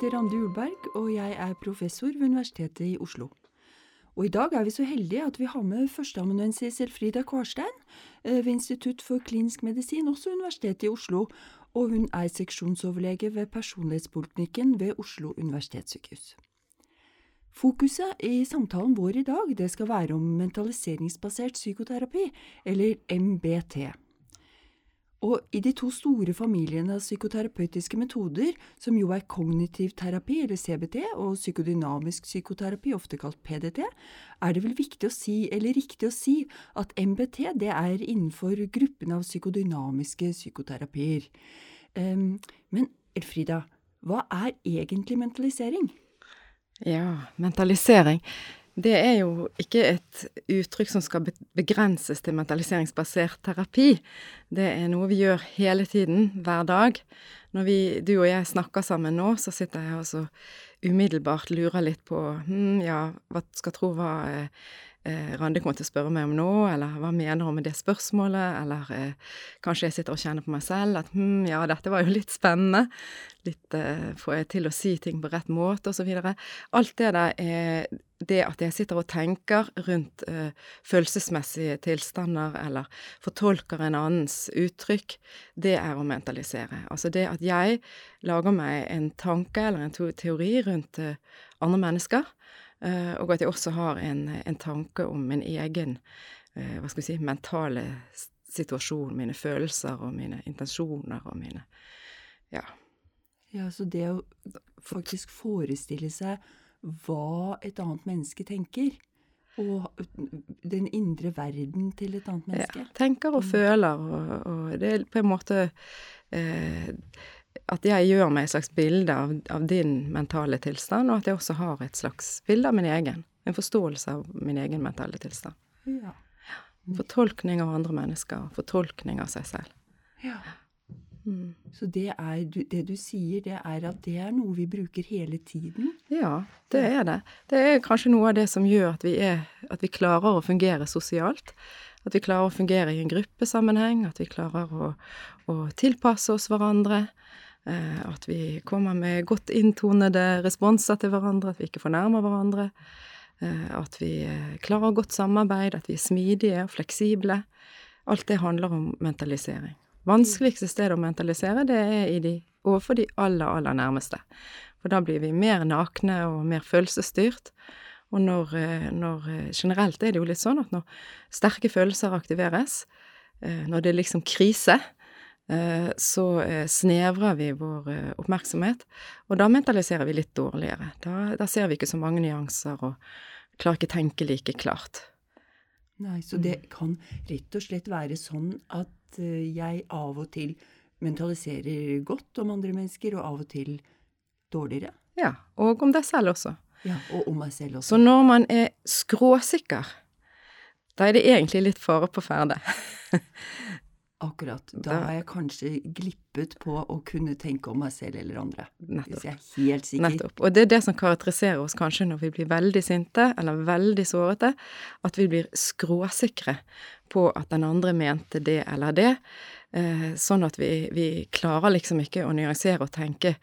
heter Randi Ulberg, og jeg er professor ved Universitetet i Oslo. Og i dag er vi så heldige at vi har med førsteamanuensis Elfrida Kvarstein ved Institutt for klinisk medisin, også Universitetet i Oslo, og hun er seksjonsoverlege ved personlighetspoliklinikken ved Oslo universitetssykehus. Fokuset i samtalen vår i dag det skal være om mentaliseringsbasert psykoterapi, eller MBT. Og i de to store familiene av psykoterapeutiske metoder, som jo er kognitiv terapi, eller CBT, og psykodynamisk psykoterapi, ofte kalt PDT, er det vel viktig å si, eller riktig å si, at MBT det er innenfor gruppen av psykodynamiske psykoterapier. Um, men Elfrida, hva er egentlig mentalisering? Ja, mentalisering. Det er jo ikke et uttrykk som skal begrenses til mentaliseringsbasert terapi. Det er noe vi gjør hele tiden, hver dag. Når vi, du og jeg snakker sammen nå, så sitter jeg og så umiddelbart lurer litt på hm, ja, hva skal tro hva eh, eh, Randi kommer til å spørre meg om nå, eller hva mener hun med det spørsmålet, eller eh, kanskje jeg sitter og kjenner på meg selv at hm, ja, dette var jo litt spennende, litt eh, får jeg til å si ting på rett måte, videre. Alt det der er det at jeg sitter og tenker rundt eh, følelsesmessige tilstander, eller fortolker en annens uttrykk, det er å mentalisere. Altså det at jeg lager meg en tanke eller en teori rundt eh, andre mennesker, Eh, og at jeg også har en, en tanke om min egen eh, hva skal vi si, mentale situasjon, mine følelser og mine intensjoner og mine Ja. Ja, så det å faktisk forestille seg hva et annet menneske tenker, og den indre verden til et annet menneske. Ja, tenker og mm. føler, og, og det er på en måte eh, at jeg gjør meg et slags bilde av, av, din mentale tilstand, og at jeg også har et slags bilde av min egen. En forståelse av min egen mentale tilstand. Ja. Fortolkning av andre mennesker, fortolkning av seg selv. Ja. Mm. Så det, er, det du sier, det er at det er noe vi bruker hele tiden? Ja, det er det. Det er kanskje noe av det som gjør at vi, er, at vi klarer å fungere sosialt. At vi klarer å fungere i en gruppesammenheng, at vi klarer å, å tilpasse oss hverandre. Eh, at vi kommer med godt inntonede responser til hverandre, at vi ikke fornærmer hverandre. Eh, at vi eh, klarer godt samarbeid, at vi er smidige og fleksible. Alt det handler om mentalisering. Vanskeligste sted å mentalisere, det er i de, overfor de aller, aller nærmeste. For da blir vi mer nakne og mer følelsesstyrt. Og når, når, Generelt er det jo litt sånn at når sterke følelser aktiveres, når det er liksom krise, Eh, så eh, snevrer vi vår eh, oppmerksomhet, og da mentaliserer vi litt dårligere. Da, da ser vi ikke så mange nyanser og klarer ikke tenke like klart. Nei, så det kan rett og slett være sånn at jeg av og til mentaliserer godt om andre mennesker, og av og til dårligere? Ja, og om deg selv også. Ja, og om meg selv også. Så når man er skråsikker, da er det egentlig litt fare på ferde. Akkurat. Da har jeg kanskje glippet på å kunne tenke om meg selv eller andre. Nettopp. Hvis jeg er helt sikker. Nettopp. Og det er det som karakteriserer oss kanskje når vi blir veldig sinte eller veldig sårete, at vi blir skråsikre på at den andre mente det eller det. Eh, sånn at vi, vi, klarer liksom ikke å nyansere og tenke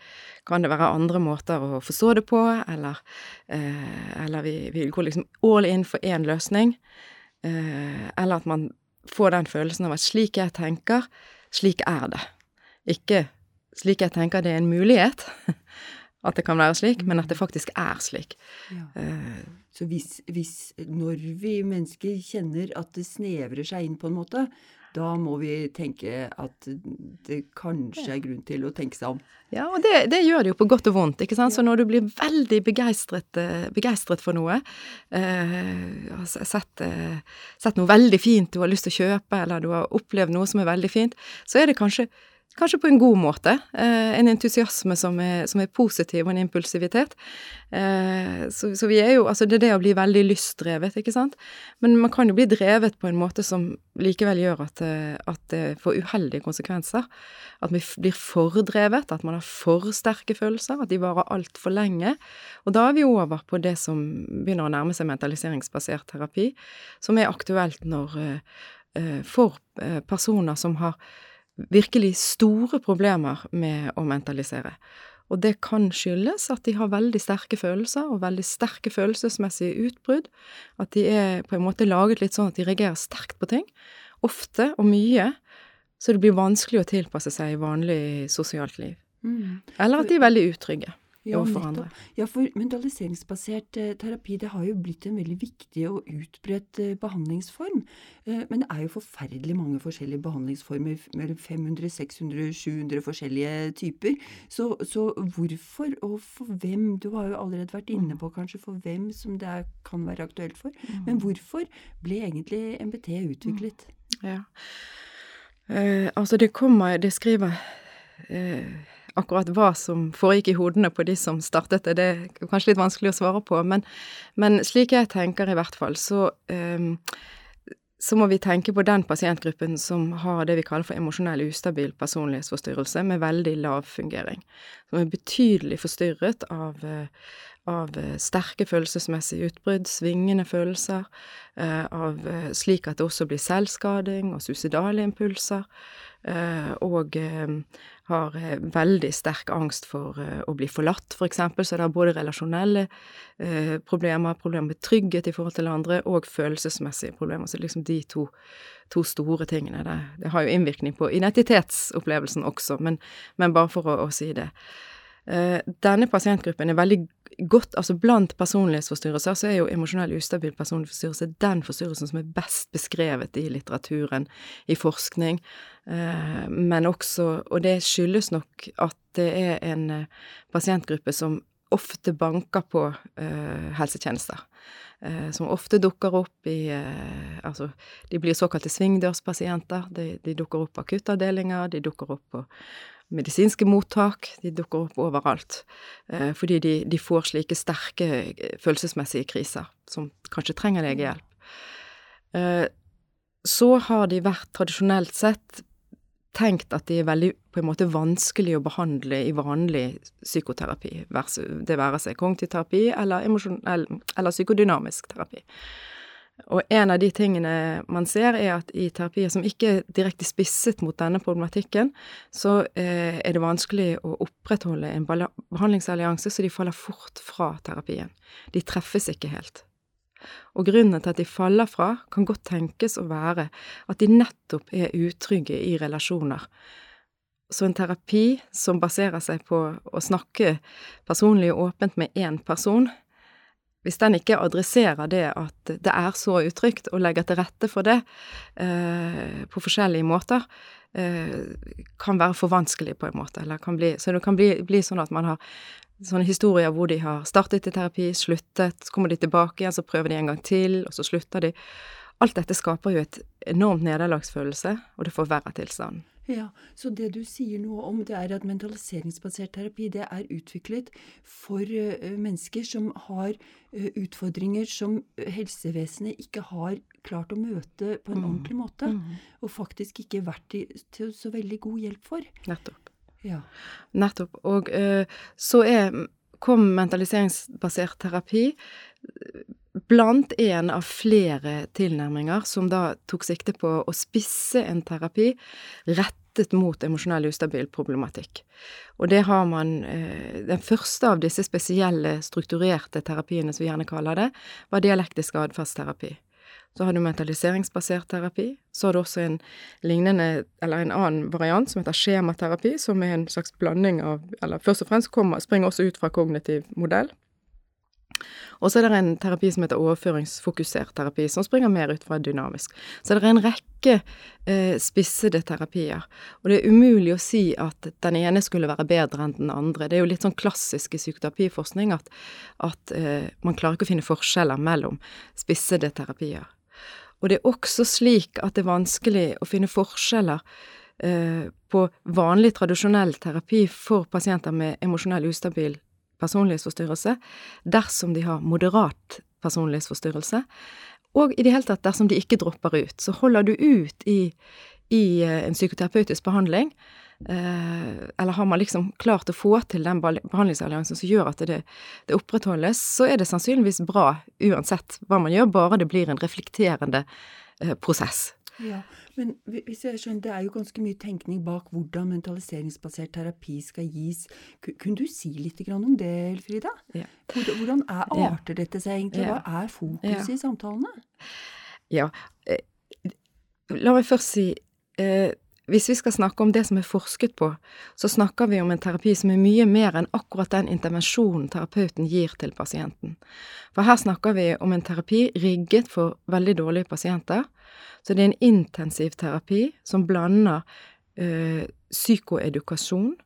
kan det være andre måter å forstå det på, eller, eh, eller vi, vi går liksom all in for én løsning. Eh, eller at man få den følelsen av at slik jeg tenker, slik er det. Ikke slik jeg tenker det er en mulighet at det kan være slik, men at det faktisk er slik. Ja. Uh, så hvis, hvis, når vi mennesker kjenner at det snevrer seg inn på en måte, da må vi tenke at det kanskje er grunn til å tenke seg om. Ja, og det, det gjør det jo på godt og vondt. ikke sant? Så når du blir veldig begeistret, eh, begeistret for noe, eh, sett, eh, sett noe veldig fint du har lyst til å kjøpe, eller du har opplevd noe som er veldig fint, så er det kanskje Kanskje på en god måte. Eh, en entusiasme som er, som er, positiv, og en impulsivitet. Eh, så, så, vi er jo Altså, det er det å bli veldig lystdrevet, ikke sant. Men man kan jo bli drevet på en måte som likevel gjør at, eh, at det får uheldige konsekvenser. At vi blir fordrevet, at man har for sterke følelser, at de varer altfor lenge. Og da er vi over på det som begynner å nærme seg mentaliseringsbasert terapi, som er aktuelt når for personer som har virkelig store problemer med å mentalisere. Og det kan skyldes at de har veldig sterke følelser, og veldig sterke følelsesmessige utbrudd. At de er på en måte laget litt sånn at de reagerer sterkt på ting. Ofte og mye. Så det blir vanskelig å tilpasse seg i vanlig sosialt liv. Mm. Eller at de er veldig utrygge ja, overfor andre. Ja, for mentaliseringsbasert eh, terapi det har jo blitt en veldig viktig og utbredt eh, behandlingsform. Eh, men det er jo forferdelig mange forskjellige behandlingsformer. Mellom 500, 600, 700 forskjellige typer. Så, så, hvorfor og for hvem Du har jo allerede vært inne på kanskje for hvem som det er, kan være aktuelt for. Mm. Men hvorfor ble egentlig MBT utviklet? Mm. Ja. Eh, altså, det kommer Det skriver eh, akkurat hva som foregikk i hodene på de som startet det, det er kanskje litt vanskelig å svare på. Men, men slik jeg tenker i hvert fall, så, um, så må vi tenke på den pasientgruppen som har det vi kaller for emosjonell ustabil personlighetsforstyrrelse med veldig lav fungering. Som er betydelig forstyrret av, av sterke følelsesmessige utbrudd, svingende følelser, eh, av, slik at det også blir selvskading og suicidale impulser. Eh, og eh, har eh, veldig sterk angst for å bli forlatt, for eksempel, så det er både relasjonelle problemer, problemer med trygghet i forhold til andre, og følelsesmessige problemer. Så liksom de to, to store tingene. Det, det, har jo innvirkning på identitetsopplevelsen også, men, men bare for å, å si det. Eh, denne pasientgruppen er veldig godt Altså blant personlighetsforstyrrelser så er jo emosjonell ustabil personlighetsforstyrrelse den forstyrrelsen som er best beskrevet i litteraturen, i forskning, eh, men også Og det skyldes nok at det er en eh, pasientgruppe som ofte banker på helsetjenester. som ofte dukker opp i Altså, de blir såkalte svingdørspasienter. De, de dukker opp på akuttavdelinger, de dukker opp på medisinske mottak, de dukker opp overalt. Eh, fordi de, de, får slike sterke eh, følelsesmessige kriser, som kanskje trenger legehjelp. Eh, så har de vært tradisjonelt sett tenkt at de er veldig på en måte vanskelig å behandle i vanlig psykoterapi, det være seg kognitiv terapi eller, eller psykodynamisk terapi. Og en av de tingene man ser, er at i terapier som ikke er direkte spisset mot denne problematikken, så eh, er det vanskelig å opprettholde en behandlingsallianse, så de faller fort fra terapien. De treffes ikke helt. Og grunnen til at de faller fra, kan godt tenkes å være at de nettopp er utrygge i relasjoner. Så en terapi som baserer seg på å snakke personlig og åpent med én person, hvis den ikke adresserer det at det er så utrygt, og legger til rette for det eh, på forskjellige måter, eh, kan være for vanskelig på en måte. Bli, så det kan bli, bli, sånn at man har sånne historier hvor de har startet i terapi, sluttet, så kommer de tilbake igjen, så prøver de en gang til, og så slutter de. Alt dette skaper jo et enormt nederlagsfølelse, og det forverrer tilstanden. Ja, Så det du sier noe om, det er at mentaliseringsbasert terapi det er utviklet for uh, mennesker som har uh, utfordringer som helsevesenet ikke har klart å møte på en mm. ordentlig måte. Mm. Og faktisk ikke vært til så veldig god hjelp for. Nettopp. Ja. Nettopp. Og så er, kom mentaliseringsbasert terapi blant en av flere tilnærminger som da tok sikte på å spisse en terapi rettet mot emosjonell ustabil problematikk. Og det har man eh, Den første av disse spesielle strukturerte terapiene, som vi gjerne kaller det, var dialektisk atferdsterapi. Så har du mentaliseringsbasert terapi. Så har du også en lignende, eller en annen variant som heter skjematerapi, som er en slags blanding av Eller først og fremst kommer, springer også ut fra kognitiv modell. Og så er det en terapi som heter overføringsfokusert terapi, som springer mer ut fra dynamisk. Så det er en rekke eh, spissede terapier. Og det er umulig å si at den ene skulle være bedre enn den andre. Det er jo litt sånn klassisk i psykoterapiforskning at, at eh, man klarer ikke å finne forskjeller mellom spissede terapier. Og det er også slik at det er vanskelig å finne forskjeller eh, på vanlig, tradisjonell terapi for pasienter med emosjonell ustabil personlighetsforstyrrelse dersom de har moderat personlighetsforstyrrelse, og i det hele tatt dersom de ikke dropper ut. Så holder du ut i, i eh, en psykoterapeutisk behandling, eh, eller har man liksom klart å få til den behandlingsalliansen som gjør at det, det, opprettholdes, så er det sannsynligvis bra uansett hva man gjør, bare det blir en reflekterende eh, prosess. Ja, Men hvis jeg skjønner, det er jo ganske mye tenkning bak hvordan mentaliseringsbasert terapi skal gis. Kunne du si litt om det, Elfrida? Ja. Hvordan er, arter dette seg egentlig? Hva er fokuset i samtalene? Ja, eh, la meg først si eh, hvis vi skal snakke om det som er forsket på, så snakker vi om en terapi som er mye mer enn akkurat den intervensjonen terapeuten gir til pasienten. For her snakker vi om en terapi rigget for veldig dårlige pasienter. Så det er en intensiv terapi som blander øh, psykoedukasjon,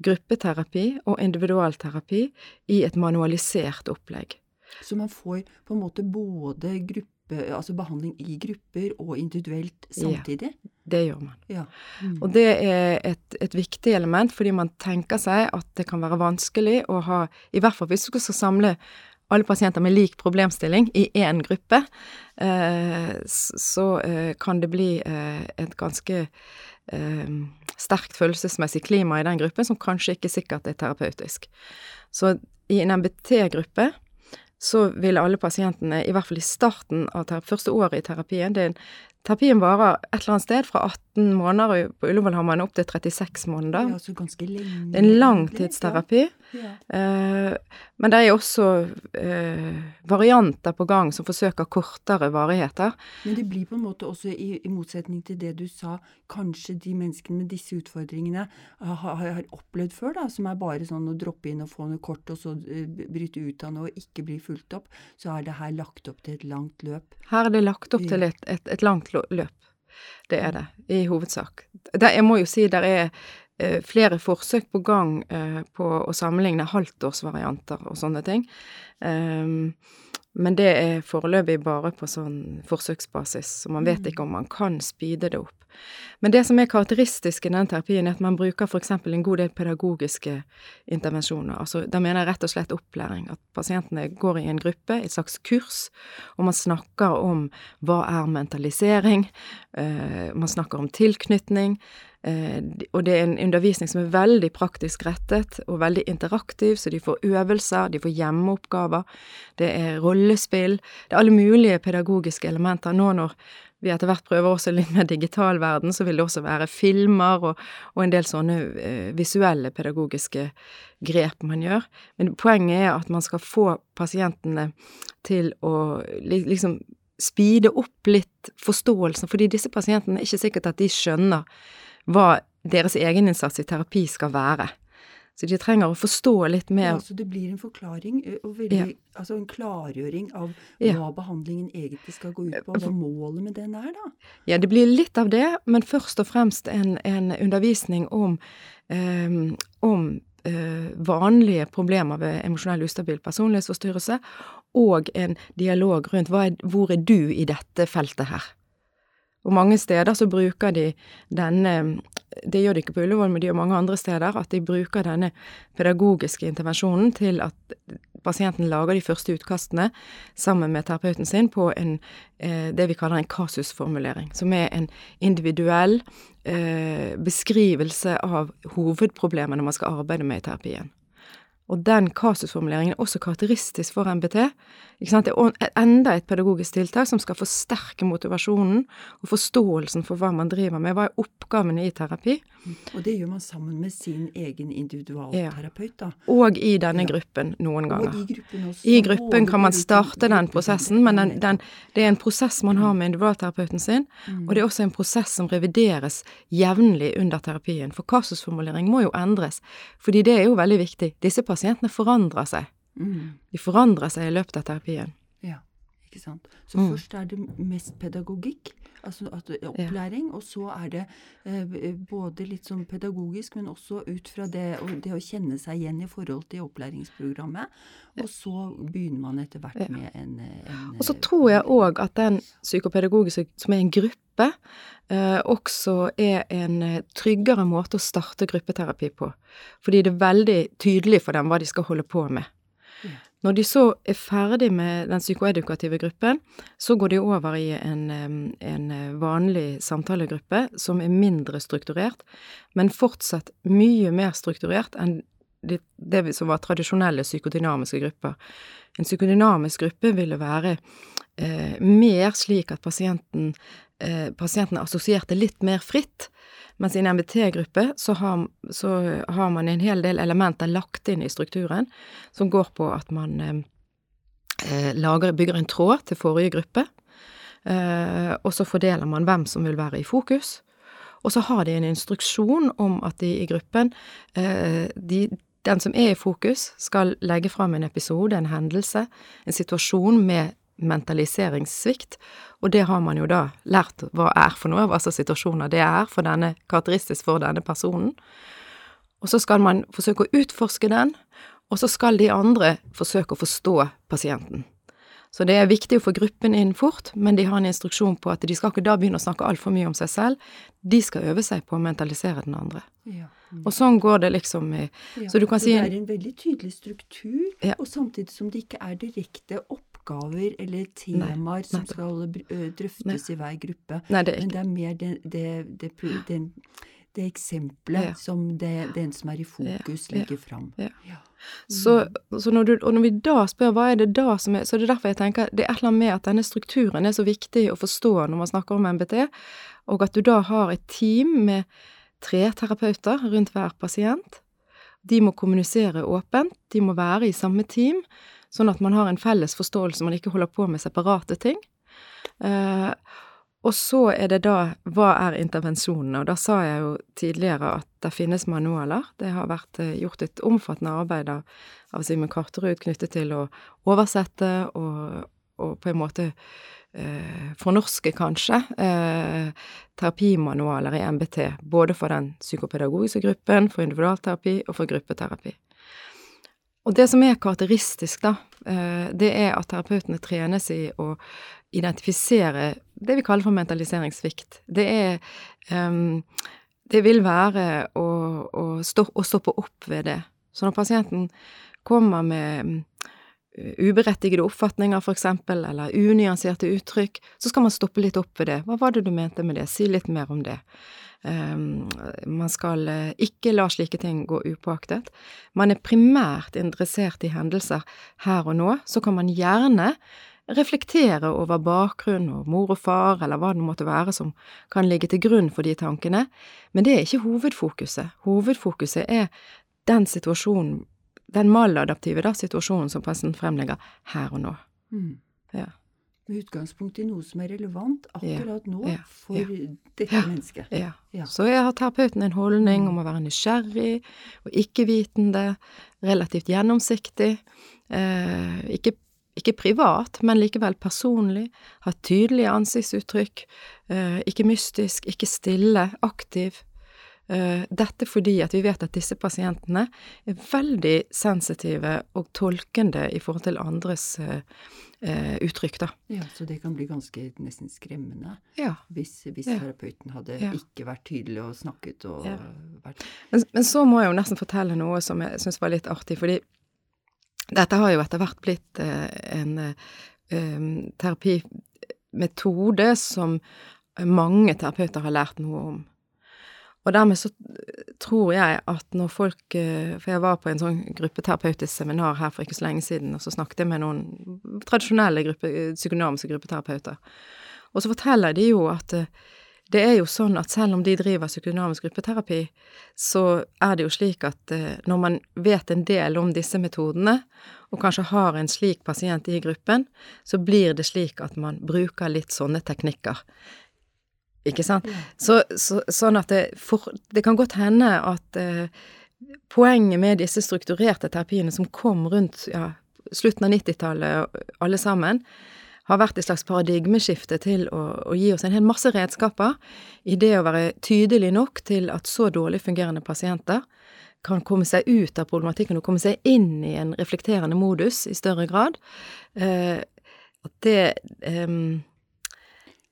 gruppeterapi og individualterapi i et manualisert opplegg. Så man får på en måte både gruppe gruppe, altså behandling i grupper og individuelt samtidig? Ja, det gjør man. Ja. Mm. Og det er et, et, viktig element, fordi man tenker seg at det kan være vanskelig å ha I hvert fall hvis du skal samle alle pasienter med lik problemstilling i én gruppe, eh, så eh, kan det bli eh, et ganske sterkt følelsesmessig klima i den gruppen som kanskje ikke sikkert er terapeutisk. Så i en MBT-gruppe så vil alle pasientene, i hvert fall i starten av første året i terapien det er en Terapien varer et eller annet sted fra 18 måneder, på Ullevål har man opptil 36 måneder. Ja, så ganske lenge. Det er en langtidsterapi. Ja. Uh, men det er også uh, varianter på gang som forsøker kortere varigheter. Men det blir på en måte også, i, i motsetning til det du sa, kanskje de menneskene med disse utfordringene har, har, opplevd før, da, som er bare sånn å droppe inn og få noe kort, og så bryte ut av noe og ikke bli fulgt opp, så er det her lagt opp til et langt løp. Her er det lagt opp til et, et, et langt løp. Det er det, i hovedsak. Der, jeg må jo si det er eh, flere forsøk på gang eh, på å sammenligne halvtårsvarianter og sånne ting. Um, men det er foreløpig bare på sånn forsøksbasis, så man vet mm. ikke om man kan speede det opp. Men det som er karakteristisk i den terapien, er at man bruker f.eks. en god del pedagogiske intervensjoner. Altså, da mener jeg rett og slett opplæring. At pasientene går i en gruppe, et slags kurs, og man snakker om hva er mentalisering, uh, man snakker om tilknytning, og det er en undervisning som er veldig praktisk rettet og veldig interaktiv, så de får øvelser, de får hjemmeoppgaver, det er rollespill, det er alle mulige pedagogiske elementer. Nå når vi etter hvert prøver også litt mer digital verden, så vil det også være filmer og, og en del sånne uh, visuelle pedagogiske grep man gjør. Men poenget er at man skal få pasientene til å liksom speede opp litt forståelsen, fordi disse pasientene er ikke sikkert at de skjønner hva deres egeninnsats i terapi skal være. Så de trenger å forstå litt mer. Ja, Så det blir en forklaring, veldig, ja. altså en klargjøring av hva ja. behandlingen egentlig skal gå ut på, og hva målet med den er, da? Ja, det blir litt av det, men først og fremst en, en undervisning om, um, om uh, vanlige problemer ved emosjonell ustabil personlighetsforstyrrelse, og en dialog rundt er, hvor er du i dette feltet her? Og mange steder så bruker de denne Det gjør de ikke på Ullevål, men de gjør mange andre steder. At de bruker denne pedagogiske intervensjonen til at pasienten lager de første utkastene sammen med terapeuten sin på en, eh, det vi kaller en kasusformulering. Som er en individuell eh, beskrivelse av hovedproblemene man skal arbeide med i terapien. Og den kasusformuleringen er også karakteristisk for MBT. Ikke sant? Det er enda et pedagogisk tiltak som skal forsterke motivasjonen og forståelsen for hva man driver med. Hva er oppgavene i terapi? Og det gjør man sammen med sin egen individualterapeut, da. Og i denne gruppen noen ganger. Og i gruppen også. I gruppen kan man starte den prosessen, men den, den, det er en prosess man har med individualterapeuten sin, mm. og det er også en prosess som revideres jevnlig under terapien. For kasusformulering må jo endres, fordi det er jo veldig viktig. Disse pasientene forandrer seg. Mm. De forandrer seg i løpet av terapien. Ja, ikke sant. Så mm. først er det mest pedagogikk, altså opplæring, ja. og så er det eh, både litt sånn pedagogisk, men også ut fra det, det, å kjenne seg igjen i forhold til opplæringsprogrammet. Og så begynner man etter hvert med en, en Og så tror jeg òg at den psykopedagogiske, som er en gruppe, eh, også er en eh, tryggere måte å starte gruppeterapi på. Fordi det er veldig tydelig for dem hva de skal holde på med. Når de så er ferdig med den psykoedukative gruppen, så går de over i en, en, vanlig samtalegruppe som er mindre strukturert, men fortsatt mye mer strukturert enn det, det som var tradisjonelle psykodynamiske grupper. En psykodynamisk gruppe ville være eh, mer slik at pasienten eh, pasientene assosierte litt mer fritt. Mens i en MBT-gruppe så så har, man en hel del elementer lagt inn i strukturen som går på at man eh, eh, lager, bygger en tråd til forrige gruppe, eh, og så fordeler man hvem som vil være i fokus. Og så har de en instruksjon om at de i gruppen eh, de, Den som er i fokus, skal legge fram en episode, en hendelse, en situasjon med mentaliseringssvikt, og det har man jo da lært hva er for noe, altså situasjoner det er for denne, karakteristisk for denne personen. Og så skal man forsøke å utforske den, og så skal de andre forsøke å forstå pasienten. Så det er viktig å få gruppen inn fort, men de har en instruksjon på at de skal ikke da begynne å snakke altfor mye om seg selv, de skal øve seg på å mentalisere den andre. Ja. Mm. Og sånn går det liksom i ja, Så du kan si Det er en veldig tydelig struktur, ja. og samtidig som det ikke er direkte oppgaver eller temaer som skal drøftes Nei. i hver gruppe, Nei, det men det er mer det, det, det, det det eksempelet ja. som det, den som er i fokus, ja. legger fram. Ja. Mm. Så, så når, du, og når vi da spør hva er det da som er Så det er derfor jeg tenker det er et eller annet med at denne strukturen er så viktig å forstå når man snakker om MBT, og at du da har et team med tre terapeuter rundt hver pasient. De må kommunisere åpent, de må være i samme team, sånn at man har en felles forståelse, man ikke holder på med separate ting. Eh, og så er det da hva er intervensjonene, og da sa jeg jo tidligere at det finnes manualer. Det har vært eh, gjort et omfattende arbeid av, av Simen Karterud knyttet til å oversette og, og på en måte eh, fornorske, kanskje, eh, terapimanualer i MBT. Både for den psykopedagogiske gruppen, for individualterapi og for gruppeterapi. Og det som er karakteristisk, da, eh, det er at terapeutene trenes i å identifisere det vi kaller for mentaliseringssvikt. Det er um, Det vil være å, å, stå, å, stoppe opp ved det. Så når pasienten kommer med um, uberettigede oppfatninger, eksempel, eller unyanserte uttrykk, så skal man stoppe litt opp ved det. Hva var det du mente med det? Si litt mer om det. Um, man skal uh, ikke la slike ting gå upåaktet. Man er primært interessert i hendelser her og nå, så kan man gjerne reflektere over bakgrunn og mor og far, eller hva det måtte være som kan ligge til grunn for de tankene, men det er ikke hovedfokuset. Hovedfokuset er den situasjonen, den maladaptive da, situasjonen som presten fremlegger her og nå. Mm. Ja. Med utgangspunkt i noe som er relevant akkurat nå ja, ja, for dette mennesket. Ja. Så jeg har terapeuten en holdning om å være nysgjerrig og ikke-vitende, relativt gjennomsiktig, eh, ikke ikke privat, men likevel personlig, ha tydelige ansiktsuttrykk, eh, ikke mystisk, ikke stille, aktiv. Eh, dette fordi at vi vet at disse pasientene er veldig sensitive og tolkende i forhold til andres uh, uttrykk, da. Ja, så det kan bli ganske nesten skremmende ja. hvis, hvis ja. terapeuten hadde ja. ikke vært tydelig og snakket og vært men, men, så må jeg jo nesten fortelle noe som jeg syns var litt artig, fordi dette har jo etter hvert blitt eh, en eh, terapimetode som mange terapeuter har lært noe om. Og dermed så tror jeg at når folk eh, For jeg var på en sånn gruppeterapeutisk seminar her for ikke så lenge siden, og så snakket jeg med noen tradisjonelle gruppe, psykodynamiske gruppeterapeuter. Og så forteller de jo at det er jo sånn at selv om de driver psykodynamisk gruppeterapi, så er det jo slik at eh, når man vet en del om disse metodene, og kanskje har en slik pasient i gruppen, så blir det slik at man bruker litt sånne teknikker. Ikke sant? Så, så, sånn at det, for, det kan godt hende at eh, poenget med disse strukturerte terapiene som kom rundt ja, slutten av 90-tallet alle sammen, har vært et slags paradigmeskifte til å, å, gi oss en hel masse redskaper i det å være tydelig nok til at så dårlig fungerende pasienter kan komme seg ut av problematikken og komme seg inn i en reflekterende modus i større grad. Eh, at det eh,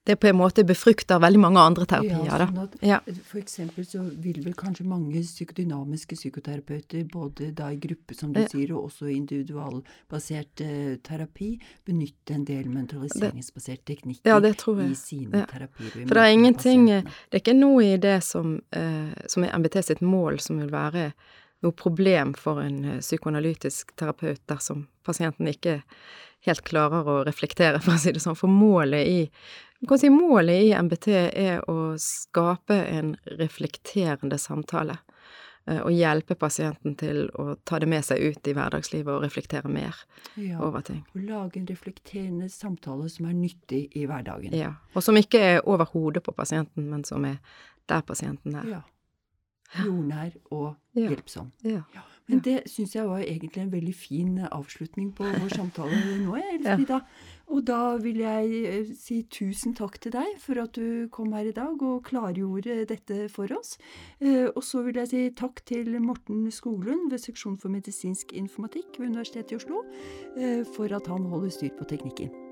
det på en måte befrukter veldig mange andre terapier. Ja, sånn ja. For eksempel så vil vel kanskje mange psykodynamiske psykoterapeuter, både da i gruppe, som du ja. sier, og også individualbasert eh, terapi, benytte en del mentaliseringsbasert teknikker ja, det tror jeg. i sine terapier. For det er ingenting Det er ikke noe i det som, eh, som er MBT sitt mål, som vil være noe problem for en eh, psykoanalytisk terapeut dersom pasienten ikke helt klarer å reflektere, for å si det sånn. For målet i kan si målet i MBT er å skape en reflekterende samtale. Eh, og hjelpe pasienten til å ta det med seg ut i hverdagslivet og reflektere mer ja, over ting. Og lage en reflekterende samtale som er nyttig i hverdagen. Ja, og som ikke er over hodet på pasienten, men som er der pasienten er. Ja. Jordnær og hjelpsom. Ja. ja. Men det syns jeg var egentlig en veldig fin avslutning på vår samtale nå, Elfrida. Og da vil jeg eh, si tusen takk til deg for at du kom her i dag og klargjorde dette for oss. Eh, og så vil jeg si takk til Morten Skoglund ved Seksjon for medisinsk informatikk ved Universitetet i Oslo eh, for at han holder styr på teknikken.